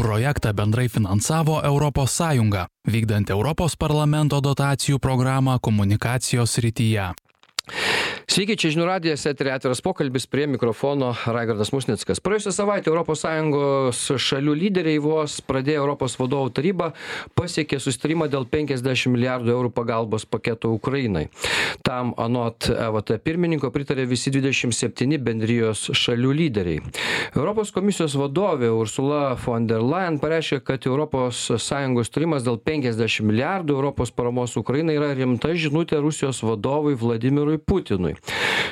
Projektą bendrai finansavo Sąjunga, vykdant Europos parlamento dotacijų programą komunikacijos rytyje. Sveiki, čia žinių radijas, eterė atviras pokalbis prie mikrofono Raigardas Musnickas. Praėjusią savaitę ES šalių lyderiai vos pradėjo Europos vadovų tarybą, pasiekė sustarimą dėl 50 milijardų eurų pagalbos paketo Ukrainai. Tam anot EVT pirmininko pritarė visi 27 bendrijos šalių lyderiai. Europos komisijos vadovė Ursula von der Leyen pareiškė, kad ES tarimas dėl 50 milijardų Europos paramos Ukrainai yra rimta žinutė Rusijos vadovui Vladimirui Putinui.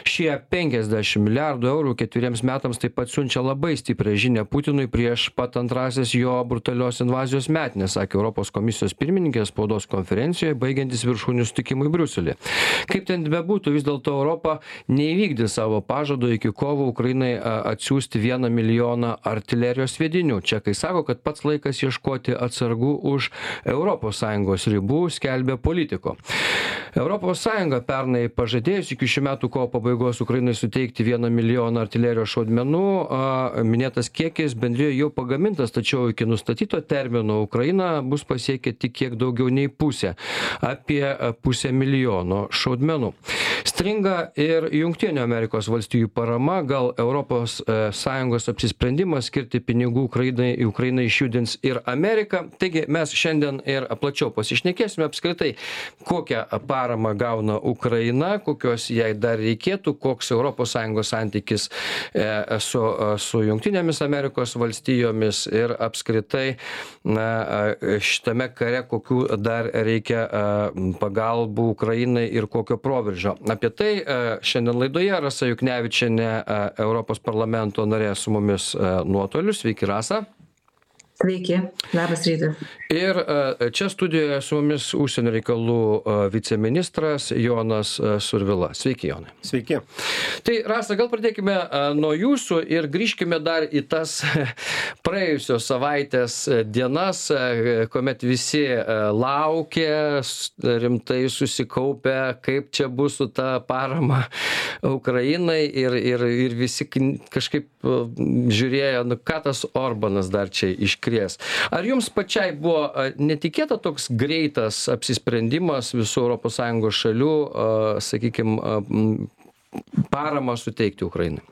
Šie 50 milijardų eurų ketveriems metams taip pat siunčia labai stiprią žinę Putinui prieš pat antrasis jo brutalios invazijos metinės, sakė Europos komisijos pirmininkė spaudos konferencijoje, baigiantis viršūnių sutikimui Briuselį. Kaip ten bebūtų, vis dėlto Europa neįvykdė savo pažado iki kovo Ukrainai atsiųsti vieną milijoną artilerijos sviedinių. Čekai sako, kad pats laikas ieškoti atsargų už ES ribų, skelbė politiko. ES pernai pažadėjus iki šių metų kovo pabaigos Ukrainai suteikti vieną milijoną artilerijos šaudmenų. Minėtas kiekis bendrijoje jau pagamintas, tačiau iki nustatyto termino Ukraina bus pasiekę tik kiek daugiau nei pusę - apie pusę milijono šaudmenų. Stringa ir Junktinių Amerikos valstijų parama, gal ES apsisprendimas skirti pinigų Ukrainai, Ukrainai išjudins ir Ameriką. Taigi mes šiandien ir plačiau pasišnekėsime apskritai, kokią paramą gauna Ukraina, kokios jai dar reikėtų, koks ES santykis e, su, su Junktinėmis Amerikos valstijomis ir apskritai na, šitame kare, kokių dar reikia pagalbų Ukrainai ir kokio proveržio. Apie tai šiandien laidoje Rasa Juknevičiane, Europos parlamento narė su mumis nuotoliu. Sveiki, Rasa. Sveiki, labas rytas. Ir e, čia studijoje su mumis užsienio reikalų e, viceministras Jonas e, Survila. Sveiki, Jonai. Sveiki. Tai, Rasa, gal pradėkime nuo jūsų ir grįžkime dar į tas praėjusios savaitės dienas, kuomet visi laukė, rimtai susikaupę, kaip čia bus su ta parama Ukrainai ir, ir, ir visi kažkaip žiūrėjo, nu, ką tas Orbanas dar čia iškreipė krės. Ar jums pačiai buvo netikėta toks greitas apsisprendimas visų ES šalių, sakykime, paramą suteikti Ukrainai?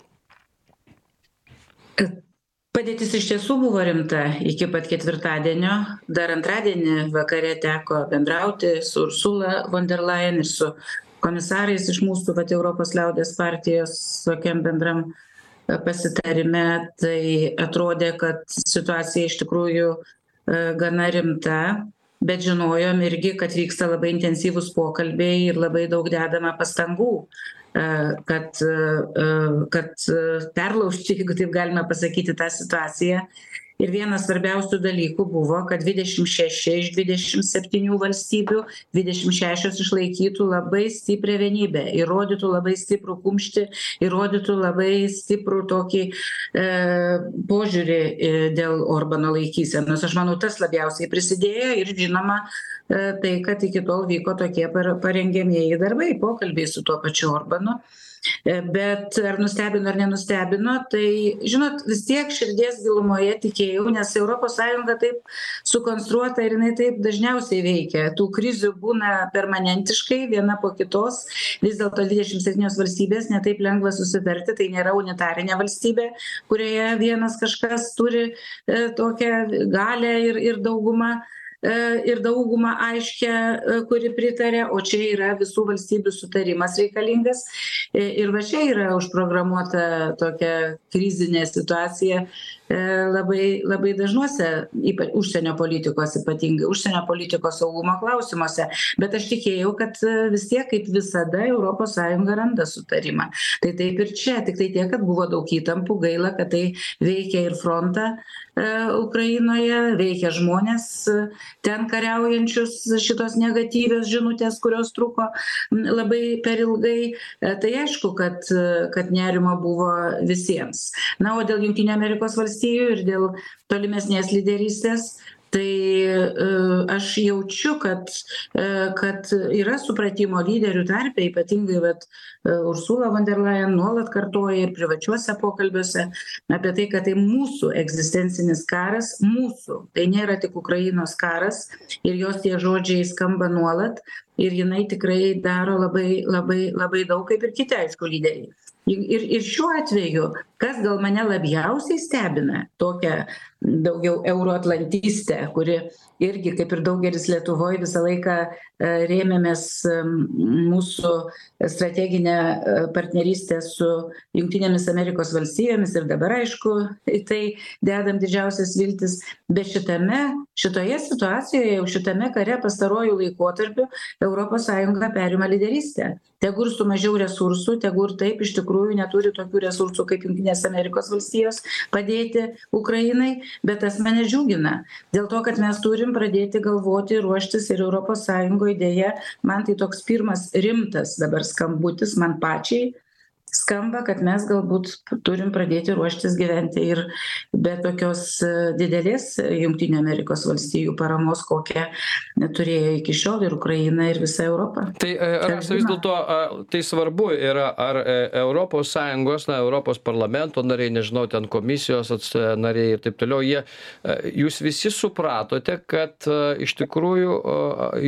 Padėtis iš tiesų buvo rimta iki pat ketvirtadienio. Dar antradienį vakare teko bendrauti su Ursula von der Leyen ir su komisarais iš mūsų vat, Europos liaudės partijos tokiam bendram uh, pasitarime tai atrodė kad situacija iš tikrųjų e, gana rimta bet žinojom irgi kad vyksta labai intensyvūs pokalbiai ir labai daug dedama pastangų e, kad e, kad perlaužti jeigu taip galima pasakyti tą situaciją ir vienas svarbiausių dalykų buvo kad dvidešim šeši iš dvidešim septynių valstybių dvidešim šešios išlaikytų labai stiprią vienybę įrodytų labai stiprų kumštį įrodytų labai stiprų tokį e požiūrį e, dėl orbano laikysenos. Aš manau tas labiausiai prisidėjo ir žinoma e tai kad iki tol vyko tokie par parengiamieji darbai pokalbiai su tuo pačiu orbanu bet ar nustebino ar nenustebino tai žinot vis tiek širdies gilumoje tikėjau nes europos sąjunga taip sukonstruota ir jinai taip dažniausiai veikia. Tų krizių būna permanentiškai viena po kitos. Vis dėlto dvidešim septynios valstybės ne taip lengva susitarti tai nėra unitarinė valstybė kurioje vienas kažkas turi e, tokią galią ir ir daugumą. E, ir daugumą aiškią e, kuri pritaria o čia yra visų valstybių sutarimas reikalingas. E, ir va čia yra užprogramuota tokia krizinė situacija labai labai dažnuose ypač užsienio politikos ypatingai užsienio politikos saugumo klausimuose. Bet aš tikėjau kad vis tiek kaip visada europos sąjunga randa sutarimą. Tai taip ir čia tiktai tiek kad buvo daug įtampų gaila kad tai veikia ir frontą ukrainoje veikia žmones ten kariaujančius šitos negatyvios žinutės kurios truko labai per ilgai. E, tai aišku kad kad nerimo buvo visiems. Na o dėl jungtinių amerikos valstijų ir dėl tolimesnės lyderystės tai aš jaučiu kad kad yra supratimo lyderių tarpe ypatingai vat ursula von der leyen nuolat kartoja ir privačiuose pokalbiuose apie tai kad tai mūsų egzistencinis karas mūsų. Tai nėra tik ukrainos karas ir jos tie žodžiai skamba nuolat ir jinai tikrai daro labai labai labai daug kaip ir kiti aišku lyderiai ir ir šiuo atveju kas gal mane labiausiai stebina tokią daugiau euroatlantistę kuri irgi kaip ir daugelis lietuvoj visą laiką rėmėmės mūsų strategine partneryste su jungtinėmis amerikos valstijomis ir dabar aišku į tai dedam didžiausias viltis. Bet šitame šitoje situacijoje jau šitame kare pastaruoju laikotarpiu europos sąjunga perima lyderystę tegu ir su mažiau resursų tegu ir taip iš tikrųjų neturi tokių resursų kaip jungtinės amerikos valstijos padėti ukrainai bet tas mane džiugina. Dėl to kad mes turim pradėti galvoti ruoštis ir europos sąjungoj deja man tai toks pirmas rimtas dabar skambutis man pačiai skamba kad mes galbūt turim pradėti ruoštis gyventi ir be tokios didelės jungtinių amerikos valstijų paramos kokią turėjo iki šiol ir ukraina ir visa europa tai rasa vis dėlto tai svarbu yra ar europos sąjungos na europos parlamento nariai nežinau ten komisijos nariai ir taip toliau jie jūs visi supratote kad iš tikrųjų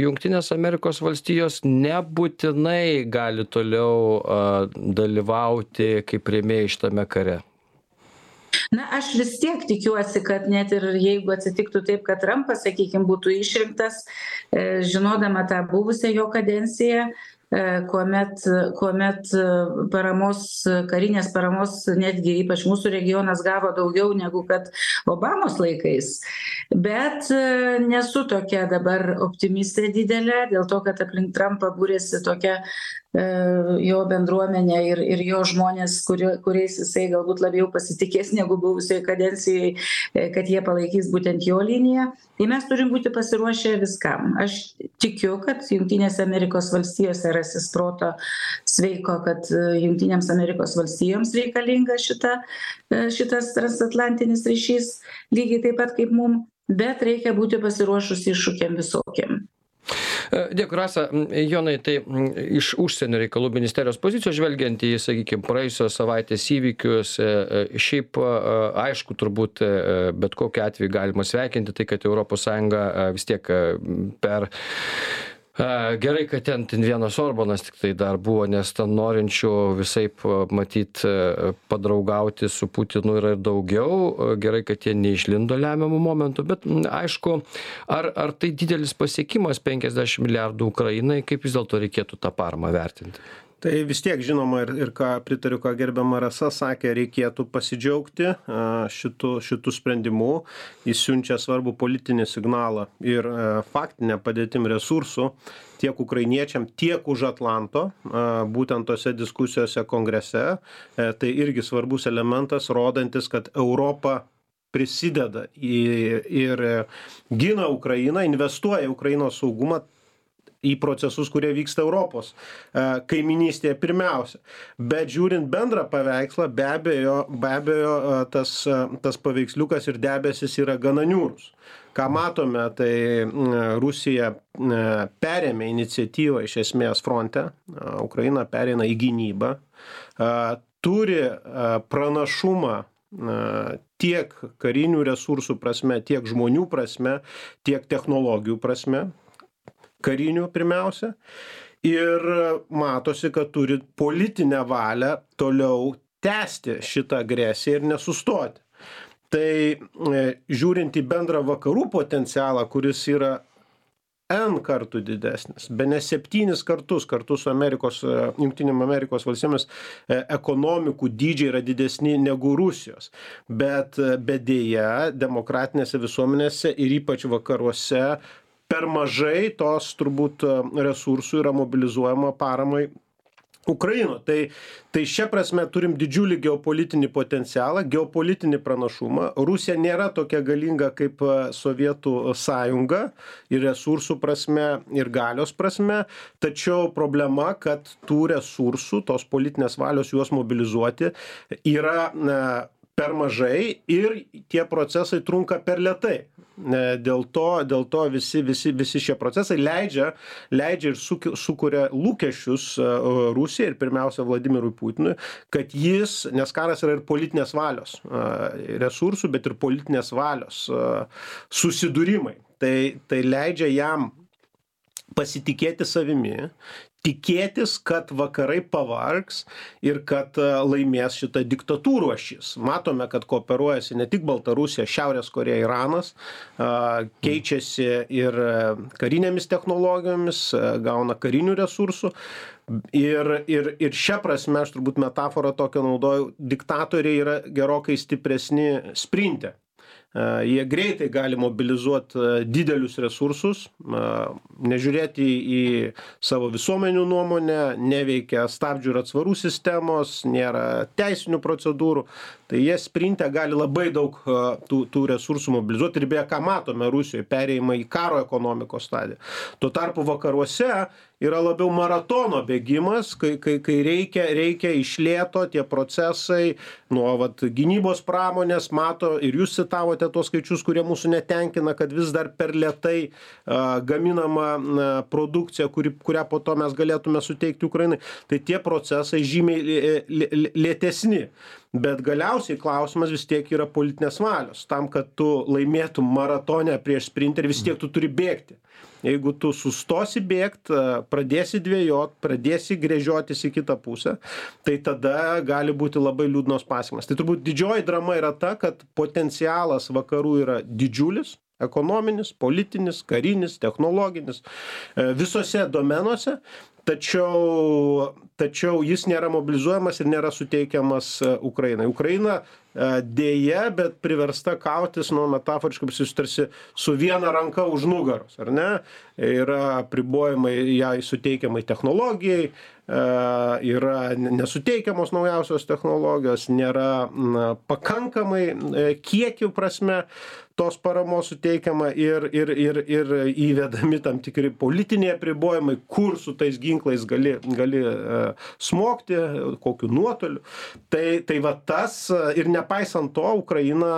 jungtinės amerikos valstijos nebūtinai gali toliau dalyvauti dalyvauti kaip rėmėjai šitame kare? Na, aš vis tiek tikiuosi, kad net ir jeigu atsitiktų taip, kad Trumpas, sakykime, būtų išrinktas, žinodama tą buvusią jo kadenciją, kuomet kuomet paramos karinės paramos netgi ypač mūsų regionas gavo daugiau negu kad obamos laikais. Bet nesu tokia dabar optimistė didelė dėl to kad aplink trampą buriasi tokia jo bendruomenė ir ir jo žmonės kurie kuriais jisai galbūt labiau pasitikės negu buvusioj kadencijoj kad jie palaikys būtent jo liniją. Tai mes turim būti pasiruošę viskam. Aš tikiu kad jungtinėse amerikos valstijose rasis proto sveiko kad jungtinėms amerikos valstijoms reikalinga šita šitas transatlantinis ryšys lygiai taip pat kaip mum bet reikia būti pasiruošus iššūkiam visokiem Dėkui, Rasa. Jonai, tai iš užsienio reikalų ministerijos pozicijos žvelgiant į, sakykime, praėjusios savaitės įvykius, šiaip aišku, turbūt bet kokiu atveju galima sveikinti tai, kad ES vis tiek per gerai kad ten ten vienas orbanas tiktai dar buvo nes ten norinčių visaip matyt padraugauti su putinu yra ir daugiau. Gerai kad jie neišlindo lemiamu momentu bet aišku ar ar tai didelis pasiekimas penkiasdešim milijardų ukrainai kaip vis dėlto reikėtų tą paramą vertinti tai vis tiek žinoma ir ir ką pritariu ką gerbiama rasa sakė reikėtų pasidžiaugti šitu šitu sprendimu. Jis siunčia svarbų politinį signalą ir faktine padėtim resursų tiek ukrainiečiam tiek už atlanto būtent tose diskusijose kongrese. Tai irgi svarbus elementas rodantis kad europa prisideda į ir gina ukrainą investuoja į ukrainos saugumą į procesus kurie vyksta europos kaimynystėje pirmiausia. Bet žiūrint bendrą paveikslą be abejo be abejo tas tas paveiksliukas ir debesys yra gana niūrūs ką matome tai rusija perėmė iniciatyvą iš esmės fronte ukraina pereina į gynybą turi pranašumą tiek karinių resursų prasme tiek žmonių prasme tiek technologijų prasme karinių pirmiausia. Ir matosi, kad turi politinę valią toliau tęsti šitą agresiją ir nesustoti. Tai žiūrint į bendrą vakarų potencialą, kuris yra N kartų didesnis, be ne septynis kartus kartu su Amerikos, Junktinėm Amerikos valstybėmis ekonomikų dydžiai yra didesni negu Rusijos. Bet bedėja, demokratinėse visuomenėse ir ypač vakaruose per mažai tos turbūt resursų yra mobilizuojama paramai Ukraino. Tai, tai šia prasme turim didžiulį geopolitinį potencialą, geopolitinį pranašumą. Rusija nėra tokia galinga kaip Sovietų sąjunga ir resursų prasme, ir galios prasme, tačiau problema, kad tų resursų, tos politinės valios juos mobilizuoti yra na, per mažai ir tie procesai trunka per lietai dėl to dėl to visi visi visi šie procesai leidžia leidžia ir suki sukuria lūkesčius rusijai ir pirmiausia vladimirui putinui kad jis nes karas yra ir politinės valios resursų bet ir politinės valios susidūrimai. Tai tai leidžia jam pasitikėti savimi tikėtis kad vakarai pavargs ir kad laimės šita diktatūrų ašis. Matome kad kooperuojasi ne tik baltarusija šiaurės korėja iranas a keičiasi ir karinėmis technologijomis gauna karinių resursų. Ir ir ir šia prasme aš turbūt metaforą tokią naudoju diktatoriai yra gerokai stipresni sprinte jie greitai gali mobilizuot didelius resursus nežiūrėti į savo visuomenių nuomonę neveikia stabdžių ir atsvarų sistemos nėra teisinių procedūrų tai jie sprinte gali labai daug tų tų resursų mobilizuot. Ir beje ką matome rusijoj perėjimą į karo ekonomikos stadiją. Tuo tarpu vakaruose yra labiau maratono bėgimas kai kai kai reikia reikia iš lėto tie procesai nuo vat gynybos pramonės mato ir jūs citavote tuos skaičius kurie mūsų netenkina kad vis dar per lėtai a gaminama na produkcija kuri kurią po to mes galėtume suteikti ukrainai. Tai tie procesai žymiai lė lė lėtesni bet galiausiai klausimas vis tiek yra politinės valios. Tam kad tu laimėtum maratone prieš sprinterį vis tiek tu turi bėgti. Jeigu tu sustosi bėgt pradėsi dvejot pradėsi gręžiotis į kitą pusę tai tada gali būti labai liūdnos pasekmės. Tai turbūt didžioji drama yra ta kad potencialas vakarų yra didžiulis. Ekonominis politinis karinis technologinis visuose domenuose tačiau tačiau jis nėra mobilizuojamas ir nėra suteikiamas ukrainai. Ukraina deja bet priversta kautis nu metaforiškai pasakysiu tarsi su viena ranka už nugaros ar ne yra apribojimai jai suteikiamai technologijai yra nesuteikiamos naujausios technologijos nėra pakankamai kiekių prasme tos paramos suteikiama ir ir ir ir įvedami tam tikri politiniai apribojimai kur su tais ginklais gali gali smogti kokiu nuotoliu. Tai tai va tas ir nepaisant to ukraina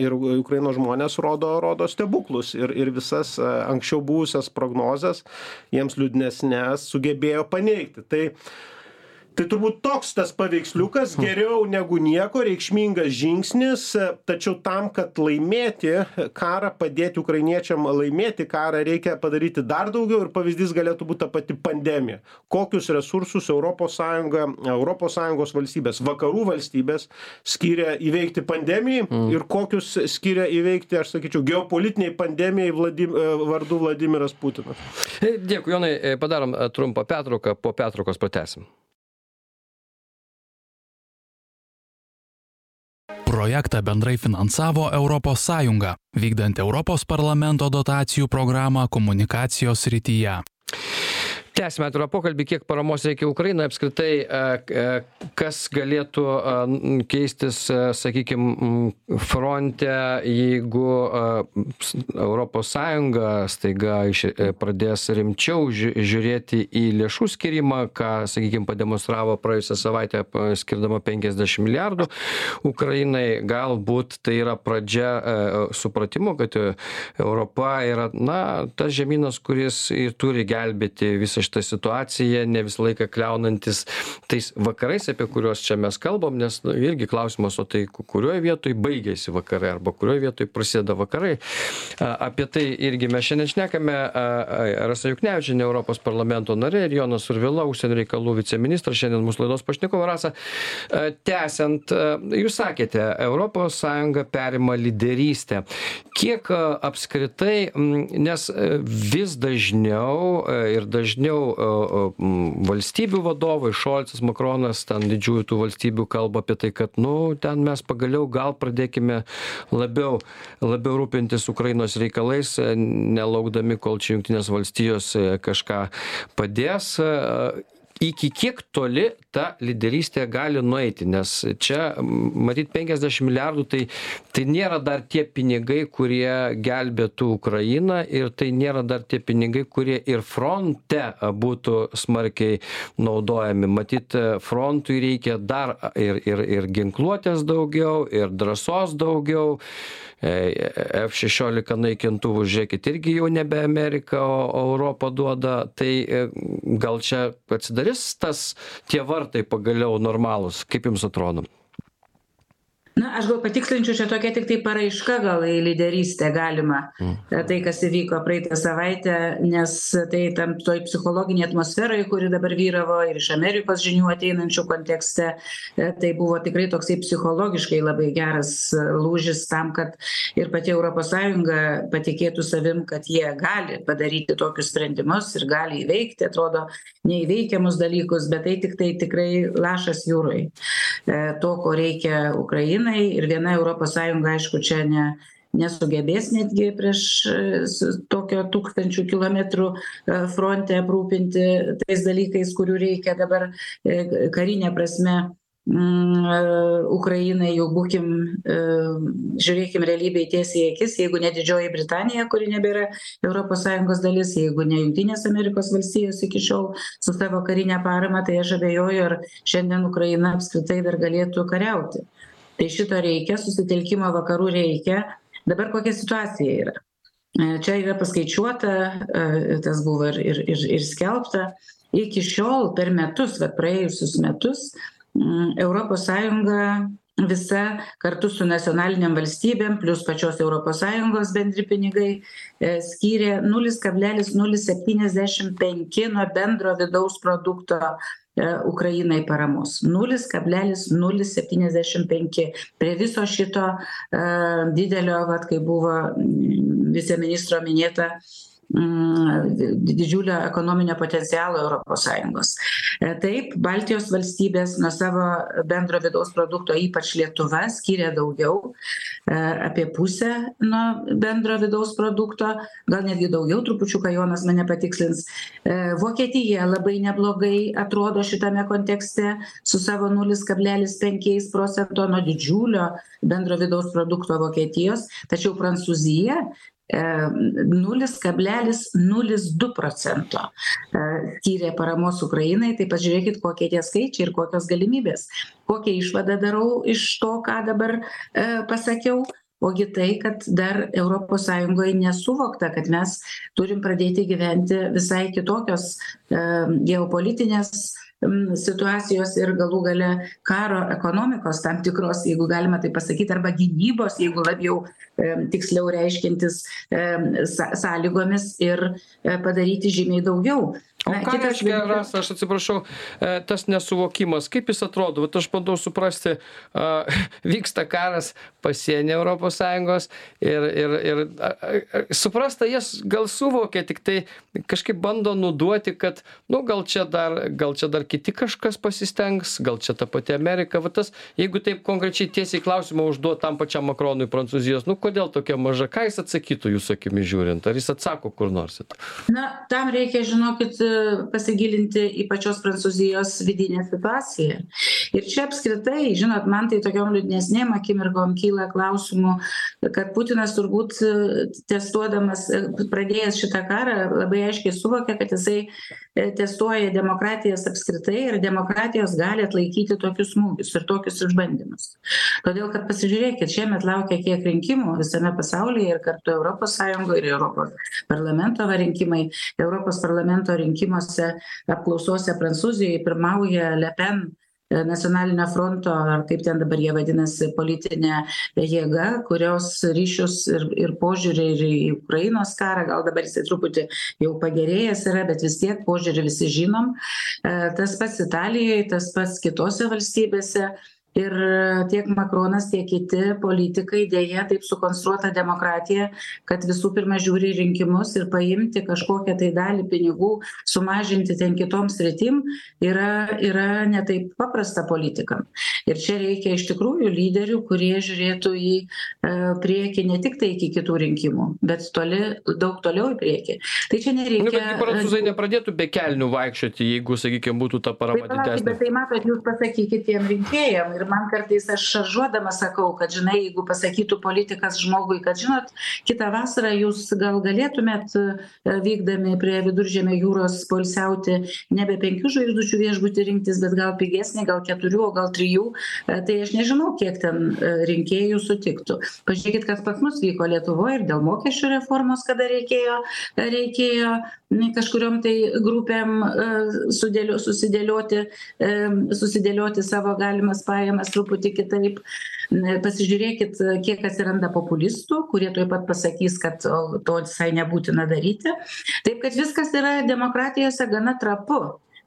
ir ukrainos žmonės rodo rodo stebuklus ir ir visas anksčiau buvusias prognozes jiems liūdnesnes sugebėjo paneigti. Tai tai turbūt toks tas paveiksliukas geriau negu nieko reikšmingas žingsnis tačiau tam kad laimėti karą padėti ukrainiečiam laimėti karą reikia padaryti dar daugiau ir pavyzdys galėtų būt ta pati pandemija. Kokius resursus europos sąjunga europos sąjungos valstybės vakarų valstybės skiria įveikti pandemijai ir kokius skiria įveikti aš sakyčiau geopolitinei pandemijai vladim vardu vladimiras putinas. Dėkui jonai. Padarom trumpą pertrauką po pertraukos pratęsim projektą bendrai finansavo europos sąjunga vykdant europos parlamento dotacijų programą komunikacijos srityje tęsiame atvirą pokalbį kiek paramos reikia ukrainai apskritai kas galėtų keistis sakykim fronte jeigu europos sąjunga staiga iš pradės rimčiau žiūrėti į lėšų skyrimą ką sakykim pademonstravo praėjusią savaitę skirdama penkiasdešim milijardų ukrainai. Galbūt tai yra pradžia supratimo kad europa yra na tas žemynas kuris ir turi gelbėti visą šitą situaciją ne visą laiką kliaunantis tais vakarais apie kuriuos čia mes kalbam nes nu irgi klausimas o tai kurioj vietoj baigiasi vakarai arba kurioj vietoj prasideda vakarai. Apie tai irgi mes šiandien šnekame rasa juknevičienė europos parlamento narė ir jonas survila užsienio reikalų viceministras šiandien mūsų laidos pašnekovai rasa tęsiant jūs sakėte sąjunga perima lyderystę. Kiek apskritai nes vis dažniau ir dažniau dažniau valstybių vadovai šolcas makronas ten didžiųjų tų valstybių kalba apie tai kad nu ten mes pagaliau gal pradėkime labiau labiau rūpintis ukrainos reikalais nelaukdami kol čia jungtinės valstijos kažką padės iki kiek toli ta lyderystė gali nueiti nes čia matyt penkiasdešim milijardų tai tai nėra dar tie pinigai kurie gelbėtų ukrainą ir tai nėra dar tie pinigai kurie ir fronte būtų smarkiai naudojami. Matyt frontui reikia dar ir ir ir ginkluotės daugiau ir drąsos daugiau f šešiolika naikintuvų žiūrėkit irgi jau nebe amerika o europa duoda. Tai gal čia atsidarys tas tie vartai pagaliau normalūs? Kaip jums atrodo na aš gal patikslinčiau čia tokia tiktai paraiška gal į lyderystę galima tai kas įvyko praeitą savaitę nes tai tam toj psichologinėj atmosferoj kuri dabar vyravo ir iš amerikos žinių ateinančių kontekste tai buvo tikrai toksai psichologiškai labai geras lūžis tam kad ir pati europos sąjunga patikėtų savim kad jie gali padaryti tokius sprendimus ir gali įveikti atrodo neįveikiamus dalykus bet tai tiktai tikrai lašas jūroj. To ko reikia ukrainai ukrainai ir viena europos sąjunga aišku čia ne nesugebės netgi prieš tokio tūkstančių kilometrų fronte aprūpinti tais dalykais kurių reikia dabar karine prasme ukrainai jau būkim žiūrėkim realybei tiesiai į akis jeigu ne didžioji britanija kuri nebėra sąjungos dalis jeigu ne jungtinės amerikos valstijos iki šiol su savo karine parama tai aš abejoju ar šiandien ukraina apskritai dar galėtų kariauti tai šito reikia susitelkimo vakarų reikia. Dabar kokia situacija yra? Čia yra paskaičiuota tas buvo ir ir ir ir skelbta. Iki šiol per metus vat praėjusius metus europos sąjunga visa kartu su nacionalinėm valstybėm plius pačios europos sąjungos bendri pinigai skyrė nulis kablelis nulis septyniasdešim penki nuo bendro vidaus produkto ukrainai paramos. Nulis kablelis nulis septyniasdešim penki. Prie viso šito didelio vat kaip buvo viceministro minėta didžiulio ekonominio potencialo europos sąjungos. Taip baltijos valstybės nuo savo bendro vidaus produkto ypač lietuva skyrė daugiau apie pusę nuo bendro vidaus produkto gal netgi daugiau trupučiuką jonas mane patikslins. Vokietija labai neblogai atrodo šitame kontekste su savo nulis kablelis penkiais procento nuo didžiulio bendro vidaus produkto vokietijos tačiau prancūzija nulis kablelis nulis du procento skyrė paramos ukrainai. Tai pažiūrėkit kokie tie skaičiai ir kokios galimybės. Kokią išvadą darau iš to ką dabar pasakiau? Ogi tai kad dar sąjungoj nesuvokta kad mes turim pradėti gyventi visai kitokios geopolitinės situacijos ir galų gale karo ekonomikos tam tikros jeigu galima taip pasakyt arba gynybos jeigu labiau tiksliau reiškiantis sąlygomis ir padaryti žymiai daugiau o ką reiškia rasa aš atsiprašau tas nesuvokimas kaip jis atrodo? Vat aš bandau suprasti a vyksta karas europos sąjungos ir ir ir suprast tai jas gal suvokia tiktai kažkaip bando nuduoti kad nu gal čia dar gal čia dar kiti kažkas pasistengs gal čia ta pati amerika. Va tas jeigu taip konkrečiai tiesiai klausimą užduot tam pačiam makronui prancūzijos nu kodėl tokia maža? Ką jis atsakytų jūsų akimis žiūrint? Ar jis atsako kur nors tai na tam reikia žinokit pasigilinti į pačios prancūzijos vidinę situaciją. Ir čia apskritai žinot man tai tokiom liūdnesnėm akimirkom kyla klausimų kad putinas turbūt testuodamas pradėjęs šitą karą labai aiškiai suvokė kad jisai testuoja demokratijas apskritai ir demokratijos gali atlaikyti tokius smūgius ir tokius išbandymus. Todėl kad pasižiūrėkit šiemet laukia kiek rinkimų visame pasaulyje ir kartu sąjungoj ir europos parlamento rinkimai. Europos parlamento rinkimuose apklausose prancūzijoj pirmauja le pen nacionalinio fronto ar kaip ten dabar jie vadinasi politinė jėga kurios ryšius ir ir požiūrį ir į ukrainos karą gal dabar jisai truputį jau pagerėjęs yra bet vis tiek požiūrį visi žinom. Tas pats italijoj tas pats kitose valstybėse ir tiek makronas tiek kiti politikai deja taip sukonstruota demokratija kad visų pirma žiūri į rinkimus ir paimti kažkokią tai dalį pinigų sumažinti ten kitom sritim yra yra ne taip paprasta politikam ir čia reikia iš tikrųjų lyderių kurie žiūrėtų į e, priekį ne tik tai iki kitų rinkimų bet toli daug toliau į priekį tai čia Nu, nereikia bet gi prancūzai nepradėtų be kelnių vaikščioti, jeigu, sakykime, būtų ta parama didesnė. tai matot, jūs pasakykit tiem rinkėjam ir man kartais aš šaržuodama sakau, kad žinai, jeigu pasakytų politikas žmogui, kad žinot, kitą vasarą jūs gal galėtumėt e, vykdami prie viduržėmio jūros polsiauti nebe penkių žvaigždučių viešbutį rinktis, bet gal pigesnį, gal keturių, o gal trijų, E, tai aš nežinau, kiek ten e, rinkėjų sutiktų. Pažiūrėkit, kas pas mus vyko Lietuvoje ir dėl mokesčių reformos, kada reikėjo, reikėjo kažkuriom tai grupėm sudėlio, susidėlioti, susidėlioti savo galimas pajamas truputį kitaip. Pasižiūrėkit, kiek atsiranda populistų, kurie tuoj pat pasakys, kad to visai nebūtina daryti. Taip kad viskas yra demokratijose gana trapu.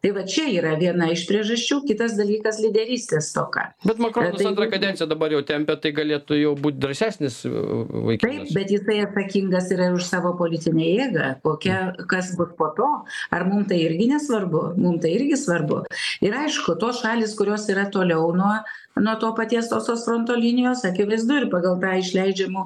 Tai va čia yra viena iš priežasčių, kitas dalykas lyderystės toka. Bet Makronas Tai- antrą kadenciją dabar jau tempia, tai galėtų jau būti drąsesnis e, Taip, vaikinas. bet jisai atsakingas yra už savo politinę jėgą. Kokia, kas bus po to? Ar mums tai irgi nesvarbu? Mums tai irgi svarbu. Ir aišku, tos šalis, kurios yra toliau nuo, nuo to paties tosios fronto linijos, akivaizdu ir pagal tą išleidžiamų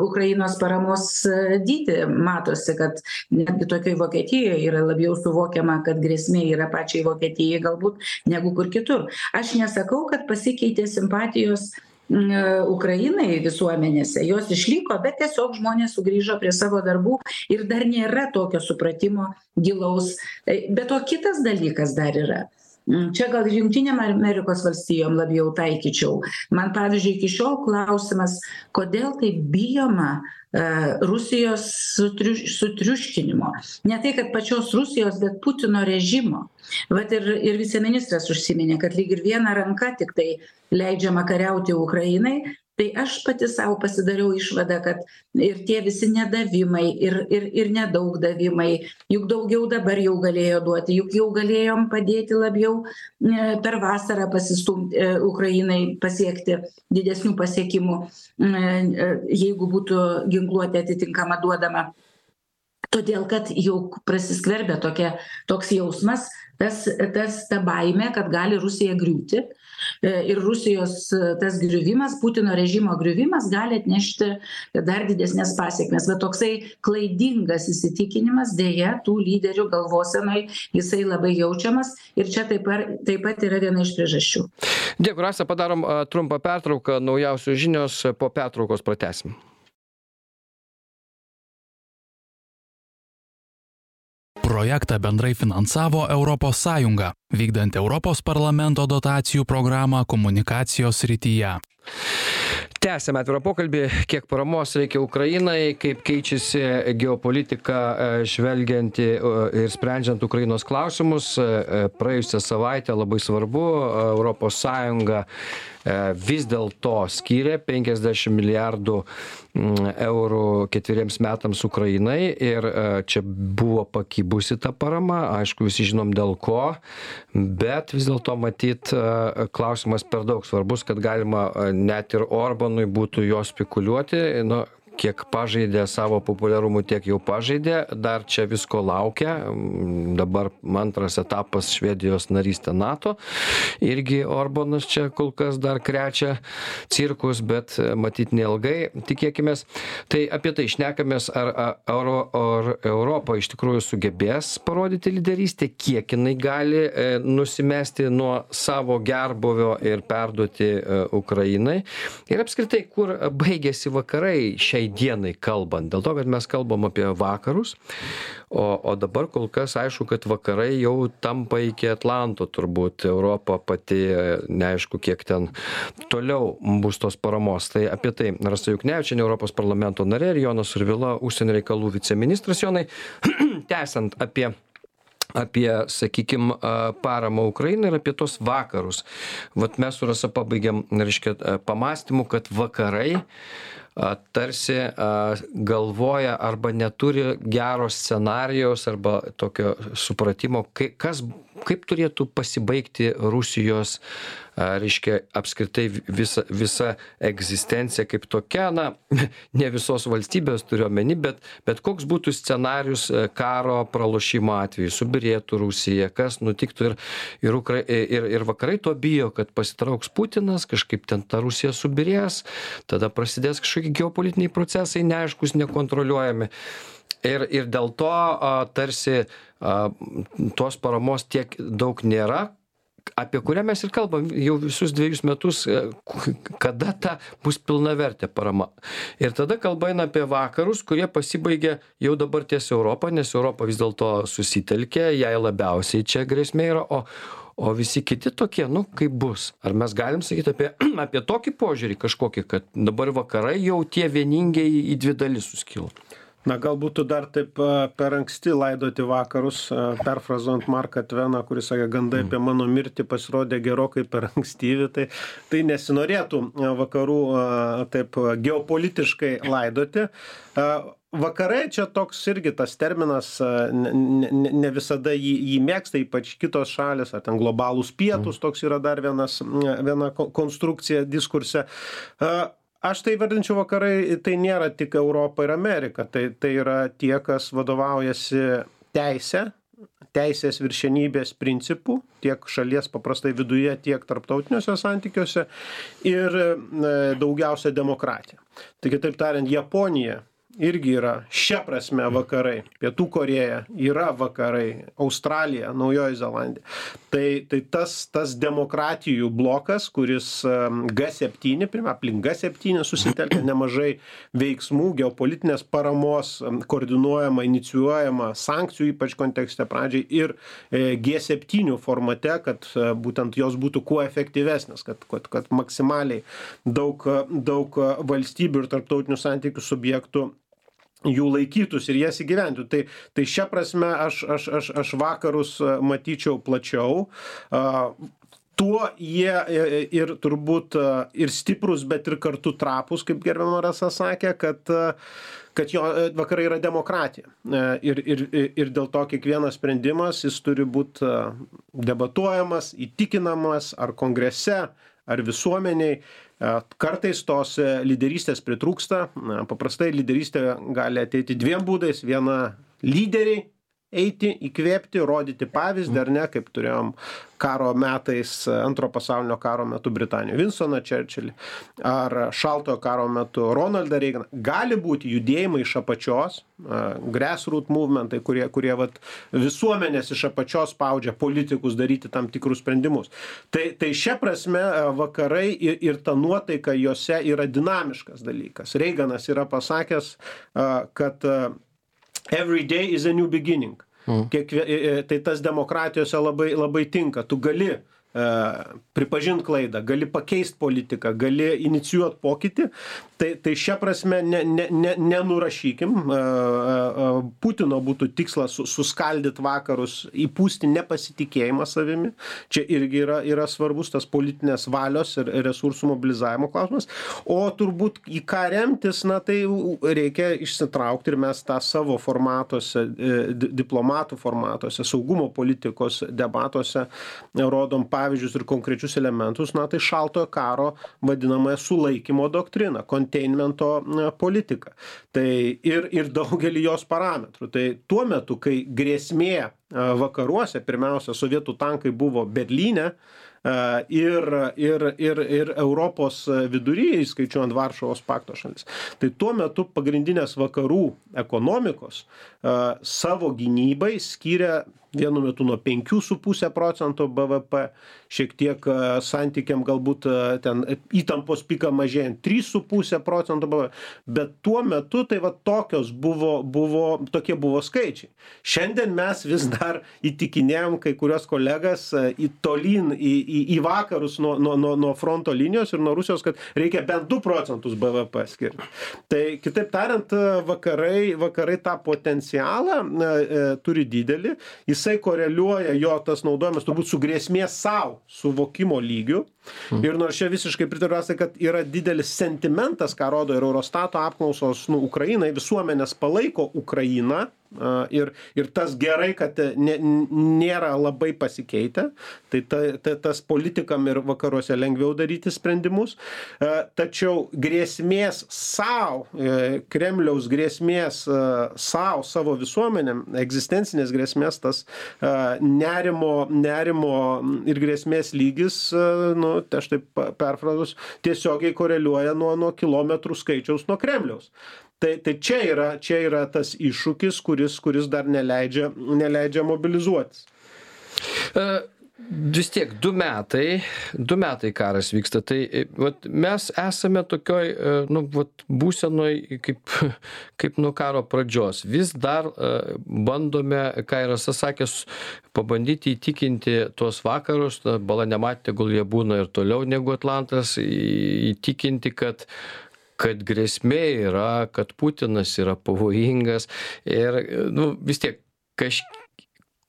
Ukrainos paramos e, dydį matosi, kad netgi tokiai Vokietijoje yra labiau suvokiama, kad grėsmė yra pačiai Vokietijai galbūt negu kur kitur. Aš nesakau, kad pasikeitė simpatijos m, Ukrainai visuomenėse, jos išliko, bet tiesiog žmonės sugrįžo prie savo darbų ir dar nėra tokio supratimo gilaus. E, Bet to kitas dalykas dar yra. Mm, Čia gal Junktinėm Amerikos valstijom labiau taikyčiau. Man, pavyzdžiui, iki šiol klausimas, kodėl taip bijoma e, Rusijos sutriuš, sutriuškinimo. Ne tai, kad pačios Rusijos, bet Putino režimo. Vat ir, ir viceministras užsiminė, kad lyg ir viena ranka tik tai leidžiama kariauti Ukrainai. Tai aš pati savo pasidariau išvadą, kad ir tie visi nedavimai, ir, ir, ir nedaug davimai, juk daugiau dabar jau galėjo duoti, juk jau galėjom padėti labiau e, per vasarą pasistumti e, Ukrainai pasiekti didesnių pasiekimų, e, e, jeigu būtų ginkluotė atitinkama duodama. Todėl, kad jau prasiskverbia tokia, toks jausmas, tas, tas ta baime, kad gali Rusija griūti. E, Ir Rusijos e, tas griuvimas, Putino režimo griuvimas gali atnešti dar didesnės pasiekmes. Bet toksai klaidingas įsitikinimas dėja tų lyderių galvosenai, jisai labai jaučiamas ir čia taip pat, taip pat yra viena iš priežasčių. Dėkui, Rasa, padarom a, trumpą pertrauką, naujausios žinios, e, po pertraukos pratesim. Projektą bendrai finansavo Sąjunga, vykdant Europos parlamento dotacijų programą komunikacijos srityje. Tęsėme atvirą pokalbį, kiek paramos reikia Ukrainai, kaip keičiasi geopolitika e, žvelgiant į, e, ir sprendžiant Ukrainos klausimus. E, e, Praėjusią savaitę labai svarbu, ES vis dėlto skyrė 50 milijardų mm, eurų ketveriems metams Ukrainai ir e, čia buvo pakybusi ta parama, aišku, visi žinom dėl ko, bet vis dėlto matyt e, klausimas per daug svarbus, kad galima e, net ir Orbanui būtų jo spekuliuoti. Nu, kiek pažaidė savo populiarumu, tiek jau pažaidė, dar čia visko laukia. Dabar antras etapas Švedijos narystė NATO. Irgi Orbanas čia kol kas dar krečia cirkus, bet e, matyt neilgai, tikėkime. Tai apie tai šnekamės, ar, ar, ar Europa iš tikrųjų sugebės parodyti lyderystę, kiek jinai gali e, nusimesti nuo savo gerbuvio ir perduoti e, Ukrainai. Ir apskritai, kur baigėsi vakarai šiai dienai kalbant. Dėl to, kad mes kalbam apie vakarus, o, o dabar kol kas aišku, kad vakarai jau tampa iki Atlanto turbūt Europa pati, neaišku, kiek ten toliau bus tos paramos. Tai apie tai Rasa Juknevičianė, Europos parlamento narė ir Jonas Urvila, užsienio reikalų viceministras Jonai, tęsiant apie apie, sakykim, paramą Ukrainai ir apie tos vakarus. Vat mes su Rasa pabaigėm, reiškia, a, pamastymu, kad vakarai a, tarsi a, galvoja arba neturi gero scenarijaus arba tokio supratimo, kai, kas, kaip turėtų pasibaigti rusijos reiškia apskritai visa visa egzistencija kaip tokia na ne visos valstybės turiu omeny bet bet koks būtų scenarijus karo pralošimo atveju subyrėtų rusija kas nutiktų ir ir ukra ir ir vakarai to bijo kad pasitrauks putinas kažkaip ten ta rusija subyrės tada prasidės kažkokie geopolitiniai procesai neaiškūs nekontroliuojami. Ir ir dėl to a tarsi a tos paramos tiek daug nėra apie kurią mes ir kalbam jau visus dvejus metus e, kada ta bus pilnavertė parama. Ir tada kalba eina apie vakarus kurie pasibaigia jau dabar ties europa nes europa vis dėlto susitelkė jai labiausiai čia grėsmė yra o o visi kiti tokie nu kaip bus? Ar mes galim sakyt apie apie tokį požiūrį kažkokį kad dabar vakarai jau tie vieningieji į dvi dalis suskilo na gal būtų dar taip per anksti laidoti vakarus perfrazuojant marką tveną kuris sakė gandai apie mano mirtį pasirodė gerokai per ankstyvi tai tai nesinorėtų vakarų taip geopolitiškai laidoti. Vakarai čia toks irgi tas terminas ne ne ne visada jį jį mėgsta ypač kitos šalys ar ten globalūs pietūs toks yra dar vienas viena konstrukcija diskurse aš tai įvardinčiau vakarai tai nėra tik europa ir amerika tai tai yra tie kas vadovaujasi teise teisės viršenybės principu tiek šalies paprastai viduje tiek tarptautiniuose santykiuose ir daugiausia demokratija. Tai kitaip tariant japonija irgi yra šia prasme vakarai. Pietų korėja yra vakarai. Australija naujoji zelandija. Tai tai tas tas demokratijų blokas kuris g septyni pirma aplink g septyni susitelkia nemažai veiksmų geopolitinės paramos koordinuojama inicijuojama sankcijų ypač kontekste pradžiai ir e, g septynių formate kad e, būtent jos būtų kuo efektyvesnės kad kad kad maksimaliai daug daug valstybių ir tarptautinių santykių subjektų jų laikytųsi ir jas įgyvendintų. Tai tai šia prasme aš aš aš aš vakarus matyčiau plačiau. Tuo jie i ir turbūt ir stiprūs bet ir kartu trapūs kaip gerbiama rasa sakė kad kad jo vakarai yra demokratija. Ir ir ir dėl to kiekvienas sprendimas jis turi būt debatuojamas įtikinamas ar kongrese ar visuomenėj Kartais tos e, lyderystės pritrūksta. Paprastai lyderystė gali ateiti dviem būdais. Viena lyderiai eiti, įkvėpti, rodyti pavyzdį, ar ne, kaip turėjom karo metais, antro pasaulinio karo metu Britanijoje, Vinstoną Čerčilį, ar šaltojo karo metu Ronaldą Reiganą. Gali būti judėjimai iš apačios, grassroot movementai, kurie, kurie vat, visuomenės iš apačios spaudžia politikus daryti tam tikrus sprendimus. Tai, tai šia prasme vakarai ir, ir ta nuotaika juose yra dinamiškas dalykas. Reiganas yra pasakęs, kad every day is a new beginning. Mm. Kiekvie, tai tas demokratijose labai, labai tinka. Tu gali pripažint klaidą, gali pakeist politiką, gali inicijuot pokytį, tai, tai šia prasme ne, ne, ne, nenurašykim. Putino būtų tikslas suskaldyti vakarus, įpūsti nepasitikėjimą savimi. Čia irgi yra, yra svarbus tas politinės valios ir resursų mobilizavimo klausimas. O turbūt į ką remtis, na tai reikia išsitraukti ir mes tą savo formatuose, e, diplomatų formatuose, saugumo politikos debatuose rodom pavyzdį pavyzdžius ir konkrečius elementus na tai šaltojo karo vadinamąją sulaikymo doktriną konteinmento politiką. Tai ir ir daugelį jos parametrų. Tai tuo metu kai grėsmė vakaruose pirmiausia sovietų tankai buvo berlyne ir ir ir ir europos vidury įskaičiuojant varšuvos pakto šalis. Tai tuo metu pagrindinės vakarų ekonomikos savo gynybai skyrė vienu metu nuo penkių su puse procento bvp šiek tiek santykiam galbūt ten įtampos piką mažėjant trys su puse procento bvp bet tuo metu tai va tokios buvo buvo tokie buvo skaičiai. Šiandien mes vis dar įtikinėjam kai kuriuos kolegas į tolyn į į į vakarus nuo nuo nuo nuo fronto linijos ir nuo rusijos kad reikia bent du procentus bvp skirt tai kitaip tariant vakarai vakarai tą potencialą e, turi didelį jis jisai koreliuoja jo tas naudojimas turbūt su grėsmės sau suvokimo lygiu mhm. ir nors čia visiškai pritariu rasai kad yra didelis sentimentas ką rodo ir eurostato apklausos nu ukrainai visuomenės palaiko ukrainą ir, ir tas gerai, kad ne, nėra labai pasikeitę, tai ta, ta, tas politikam ir vakaruose lengviau daryti sprendimus, tačiau grėsmės savo, Kremliaus grėsmės savo, savo visuomenėm, egzistencinės grėsmės, tas nerimo, nerimo ir grėsmės lygis, nu, aš taip perfrazus, tiesiogiai koreliuoja nuo, nuo kilometrų skaičiaus nuo Kremliaus. Tai, tai čia, yra, čia yra tas iššūkis, kuris, kuris dar neleidžia, neleidžia mobilizuotis. Uh vis tiek du metai du metai karas vyksta tai e, vat mes esame tokioj e, nu vat būsenoj kaip kaip nuo karo pradžios vis dar e, bandome ką ir rasa sakė pabandyti įtikinti tuos vakarus bala nematė tegul jie būna ir toliau negu atlantas įtikinti kad kad grėsmė yra kad putinas yra pavojingas ir nu vis tiek kaž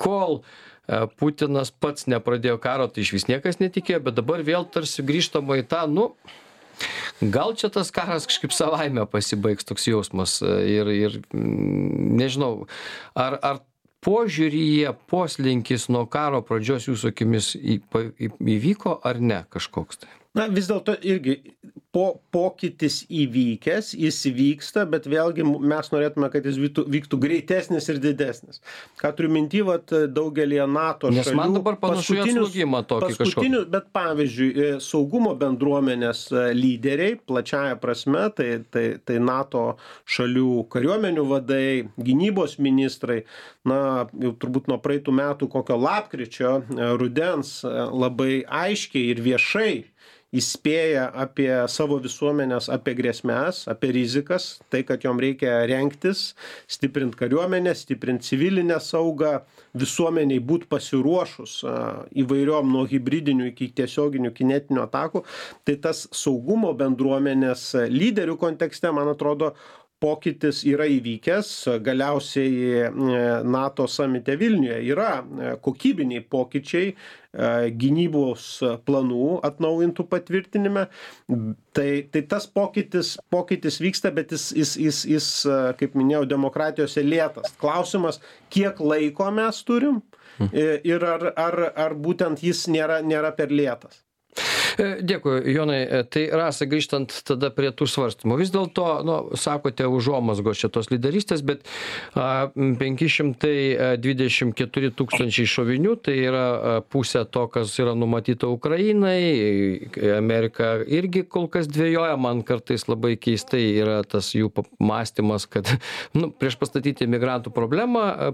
kol E, Putinas pats nepradėjo karo, tai iš vis niekas netikėjo, bet dabar vėl tarsi grįžtama į tą, nu, gal čia tas karas kažkaip savaime pasibaigs toks jausmas e, ir, ir mm, nežinau, ar, ar požiūryje poslinkis nuo karo pradžios jūsų akimis į, į, įvyko ar ne kažkoks tai? Na vis dėlto irgi po pokytis įvykęs jis vyksta bet vėlgi mes norėtume kad jis vyktų vyktų greitesnis ir didesnis. Ką turiu minty vat daugelyje nato atslūgimą tokį paskutinių bet pavyzdžiui e, saugumo bendruomenės e, lyderiai plačiąja prasme tai tai tai nato šalių kariuomenių vadai gynybos ministrai na jau turbūt nuo praeitų metų kokio lapkričio e, rudens labai aiškiai ir viešai įspėja apie savo visuomenes apie grėsmes apie rizikas tai kad jom reikia rengtis stiprint kariuomenę stiprint civilinę saugą visuomenei būt pasiruošus įvairiom nuo hibridinių iki tiesioginių kinetinių atakų. Tai tas saugumo bendruomenės lyderių kontekste man atrodo pokytis yra įvykęs. Galiausiai e, nato samite vilniuje yra e, kokybiniai pokyčiai gynybos planų atnaujintų patvirtinime. Tai tai tas pokytis pokytis vyksta bet jis jis jis jis kaip minėjau demokratijose lėtas. Klausimas kiek laiko mes turim? Ir ar ar ar būtent jis nėra nėra per lėtas? E, dėkui, Jonai. E, tai rasa, grįžtant tada prie tų svarstymų. Vis dėlto, nu, sakote, užuomasgos šitos lyderystės, bet a, 524 tūkstančiai šovinių, tai yra pusė to, kas yra numatyta Ukrainai. Amerika irgi kol kas dvėjoja, man kartais labai keistai yra tas jų mąstymas, kad nu, prieš pastatyti migrantų problemą,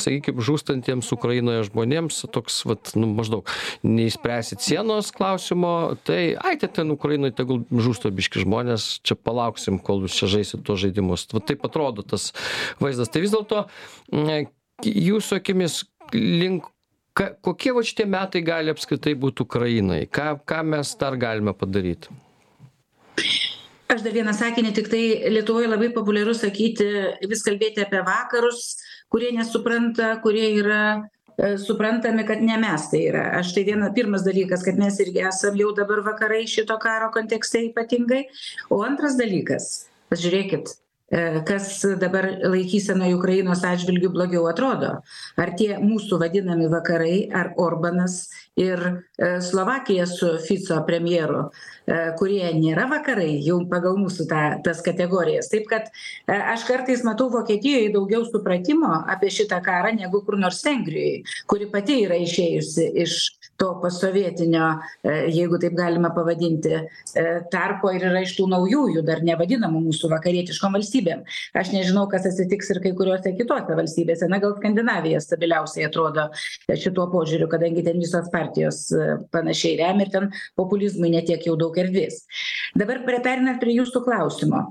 sakykime, žūstantiems Ukrainoje žmonėms toks, vat, nu, maždaug, neįspręsit sienos klausimo, tai ai tai ten ukrainoj tegul žūsta biškį žmonės čia palauksim kol jūs čia žaisit tuos žaidimus. Va taip atrodo tas vaizdas. Tai vis dėlto jūsų akimis link ka kokie vat šitie metai gali apskritai būt ukrainai? Ką ką mes dar galime padaryt? Aš dar vieną sakinį, tik tai Lietuvoje labai populiaru sakyti, vis kalbėti apie vakarus, kurie nesupranta, kurie yra suprantame kad ne mes tai yra. Aš tai viena pirmas dalykas kad mes irgi esam jau dabar vakarai šito karo kontekste ypatingai. O antras dalykas pažiūrėkit E, kas dabar laikysenoj Ukrainos atžvilgių blogiau atrodo. Ar tie mūsų vadinami vakarai, ar Orbanas ir e, Slovakija su Fico premjeru, e, kurie nėra vakarai, jau pagal mūsų ta, tas kategorijas. Taip kad aš kartais matau Vokietijoje daugiau supratimo apie šitą karą negu kur nors Vengrijoje, kuri pati yra išėjusi iš to posovietinio, jeigu taip galima pavadinti, tarpo ir yra iš tų naujųjų, dar nevadinamų mūsų vakarietiškom valstybėm. Aš nežinau kas atsitiks ir kai kuriose kitose valstybėse. Na gal skandinavija stabiliausiai atrodo šituo požiūriu kadangi ten visos partijos e, panašiai remia ir ten populizmui ne tiek jau daug erdvės. Dabar prie pereinant prie jūsų klausimo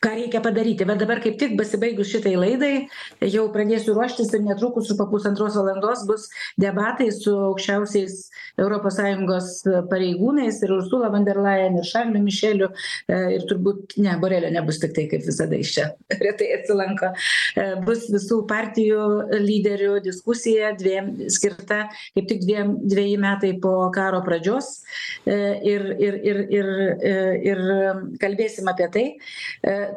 ką reikia padaryti. Va dabar kaip tik pasibaigus šitai laidai jau pradėsiu ruoštis ir netrukus po pusantros valandos bus debatai su aukščiausiais europos sąjungos pareigūnais ir ursula von der leyen ir šarliu mišeliu e, ir turbūt ne borelio nebus tiktai kaip visada jis čia retai atsilanko. E, bus visų partijų lyderių diskusija dviem skirta kaip tik dviem dveji metai po karo pradžios. E, ir ir ir ir ir kalbėsim apie tai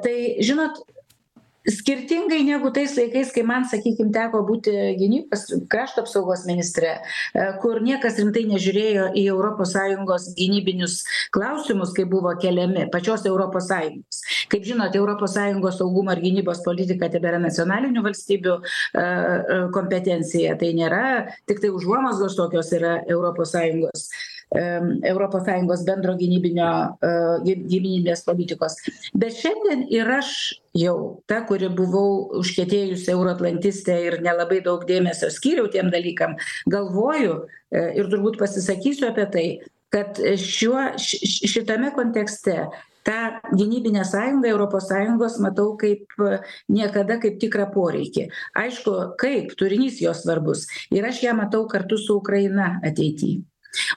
tai žinot skirtingai negu tais laikais kai man sakykim teko būti gynybos krašto apsaugos ministre e, kur niekas rimtai nežiūrėjo į europos sąjungos gynybinius klausimus kai buvo keliami pačios europos sąjungos. Kaip žinot europos sąjungos saugumo ir gynybos politika tebėra nacionalinių valstybių e, e, kompetencija. Tai nėra tiktai užuomazgos tokios yra europos sąjungos europos sąjungos bendro gynybinio gynybinės politikos. Bet šiandien ir aš jau ta kuri buvau užkietėjusi euroatlantistė ir nelabai daug dėmesio skyriau tiem dalykam galvoju e, ir turbūt pasisakysiu apie tai kad šiuo ši šitame kontekste tą gynybinę sąjungą europos sąjungos matau kaip niekada kaip tikrą poreikį. Aišku kaip turinys jos svarbus. Ir aš ją matau kartu su ukraina ateity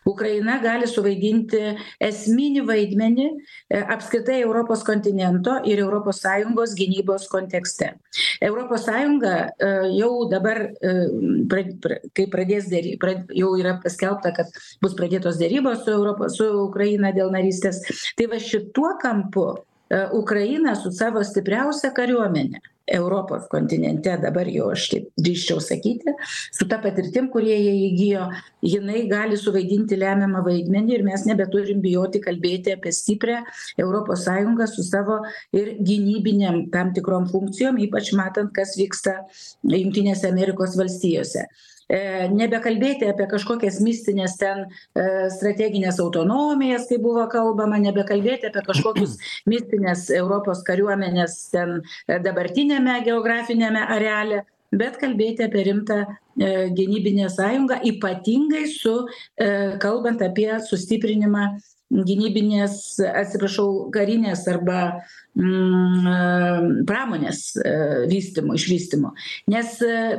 ukraina gali suvaidinti esminį vaidmenį e, apskritai europos kontinento ir sąjungos gynybos kontekste. Sąjunga e, jau dabar e, kai pradės pra jau yra paskelbta kad bus pradėtos derybos su europos su ukraina dėl narystės. Tai va šituo kampu ukraina su savo stipriausia kariuomene europos kontinente dabar jau aš taip drįsčiau sakyti su ta patirtim kurie jie įgijo jinai gali suvaidinti lemiamą vaidmenį ir mes nebeturim bijoti kalbėti apie stiprią sąjungą su savo ir gynybinėm tam tikrom funkcijom ypač matant kas vyksta jungtinėse amerikos valstijose e nebekalbėti apie kažkokias mistines ten e strategines autonomijas kaip buvo kalbama nebekalbėti apie kažkokius mistines europos kariuomenės ten dabartiniame geografiniame areale bet kalbėti apie rimtą e gynybinę sąjungą ypatingai su e kalbant apie sustiprinimą gynybinės atsiprašau karinės arba mm pramonės e vystymo išvystymo nes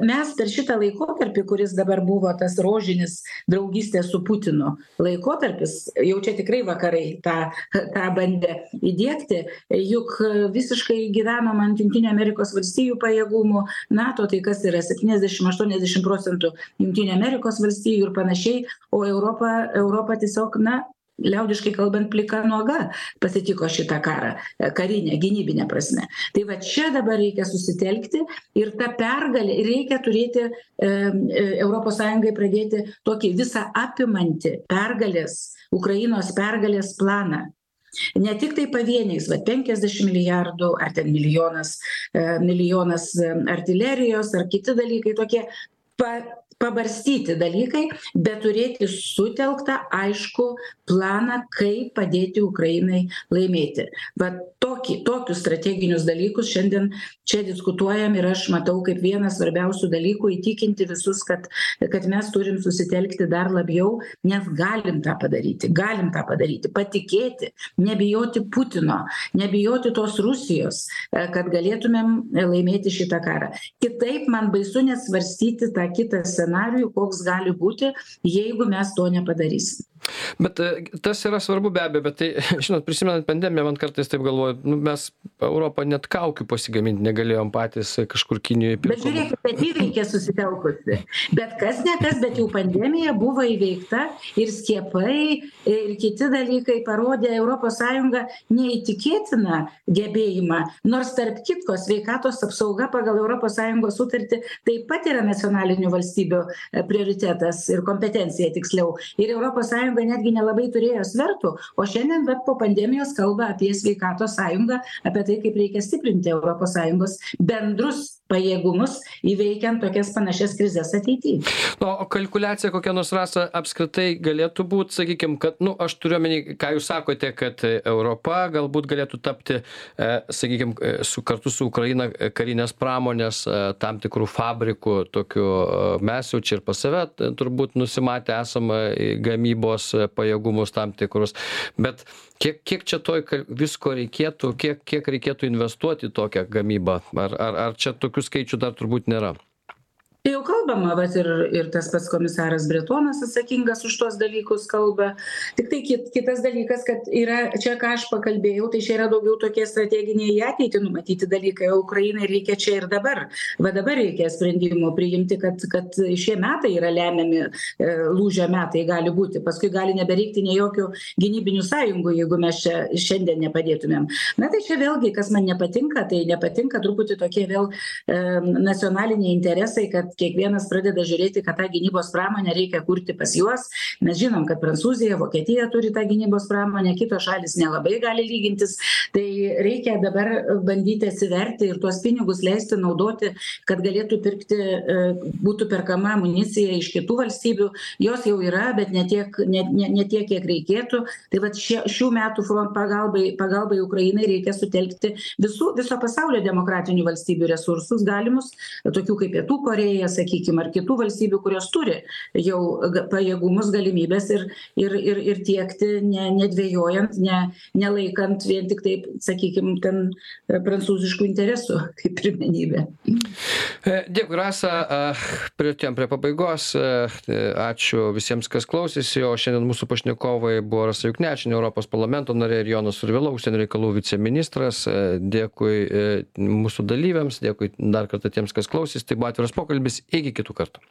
mes per šitą laikotarpį kuris dabar buvo tas rožinis draugystės su putinu laikotarpis jau čia tikrai vakarai tą tą bandė įdiegti juk visiškai gyvenom ant jungtinių amerikos valstijų pajėgumų nato tai kas yra septyniasdešim aštuoniasdešim procentų jungtinių amerikos valstijų ir panašiai o europa europa tiesiog na liaudiškai kalbant plika nuoga pasitiko šitą karą karine gynybine prasme. Tai va čia dabar reikia susitelkti ir ta pergalė reikia turėti e e europos sąjungai pradėti tokį visa apimantį pergalės ukrainos pergalės planą. Ne tiktai pavieniais vat penkiasdešim milijardų ar ten milijonas e milijonas artilerijos ar kiti dalykai tokie pa pabarstyti dalykai bet turėti sutelktą aiškų planą kaip padėti ukrainai laimėti. Va tokį tokius strateginius dalykus šiandien čia diskutuojam ir aš matau kaip vieną svarbiausių dalykų įtikinti visus kad kad mes turim susitelkti dar labiau nes galim tą padaryti galim tą padaryti. Patikėti nebijoti putino nebijoti tos rusijos kad galėtumėm laimėti šitą karą. Kitaip man baisu net svarstyti tą kitą scenarijų koks gali būti jeigu mes to nepadarysim bet tas yra svarbu be abejo bet tai žinot prisimenant pandemiją man kartais taip galvoju nu mes europa net kaukių pasigamint negalėjom patys kažkur kinijoj bet žiūrėkit bet įveikė susitelkusi. Bet kas ne kas bet jau pandemija buvo įveikta ir skiepai ir kiti dalykai parodė sąjunga neįtikėtiną gebėjimą. Nors tarp kitko sveikatos apsauga pagal sąjungos sutartį taip pat yra nacionalinių valstybių prioritetas ir kompetencija tiksliau. Ir europos sąjunga netgi nelabai turėjo svertų o šiandien vat po pandemijos kalba apie sveikatos sąjungą apie tai kaip reikia stiprinti europos sąjungos bendrus pajėgumus įveikiant tokias panašias krizes ateity. O kalkuliacija kokia nors rasa apskritai galėtų būt sakykim kad nu aš turiu omeny ką jūs sakote kad europa galbūt galėtų tapti e sakykim su kartu su ukraina karinės pramonės tam tikrų fabrikų tokiu mes jau čia ir pas save turbūt nusimatę esam gamybos pajėgumus tam tikrus. Bet kiek kiek čia toj visko reikėtų kiek kiek reikėtų investuot į tokią gamybą? Ar ar ar čia tokių skaičių dar turbūt nėra jau daug kalbama vat ir ir tas pats komisaras bretonas atsakingas už tuos dalykus kalba. Tiktai kit kitas dalykas kad yra čia ką aš pakalbėjau tai čia yra daugiau tokie strateginiai į ateitį numatyti dalykai o ukrainai reikia čia ir dabar. Va dabar reikia sprendimų priimti kad kad šie metai yra lemiami e, lūžio metai gali būti. Paskui gali nebereikti nei jokių gynybinių sąjungų jeigu mes čia šiandien nepadėtumėm. Na tai čia vėlgi kas man nepatinka tai nepatinka truputį tokie vėl e, nacionaliniai interesai kad kiekvienas pradeda žiūrėti kad tą gynybos pramonę reikia kurti pas juos. Mes žinom kad prancūzija vokietija turi tą gynybos pramonę kitos šalys nelabai gali lygintis. Tai reikia dabar bandyti atsiverti ir tuos pinigus leisti naudoti kad galėtų pirkti e, būtų perkama amunicija iš kitų valstybių. Jos jau yra bet ne tiek ne ne ne tiek kiek reikėtų. Tai vat šie šių metų front pagalbai pagalbai ukrainai reikia sutelkti visų viso pasaulio demokratinių valstybių resursus galimus tokių kaip pietų korėja sakykim ar kitų valstybių kurios turi jau pajėgumus galimybes ir ir ir ir tiekti ne nedvejojant ne nelaikant vien tiktai sakykim ten e, prancūziškų interesų kaip pirmenybė. E, dėkui rasa. Priartėjom prie pabaigos. E, ačiū visiems kas klausėsi. O šiandien mūsų pašnekovai buvo rasa juknevičienė europos parlamento narė ir jonas survila užsienio reikalų viceministras. Dėkui mūsų dalyviams dėkui dar kartą tiems kas klausėsi. Tai buvo atviras pokalbis iki kitų kartų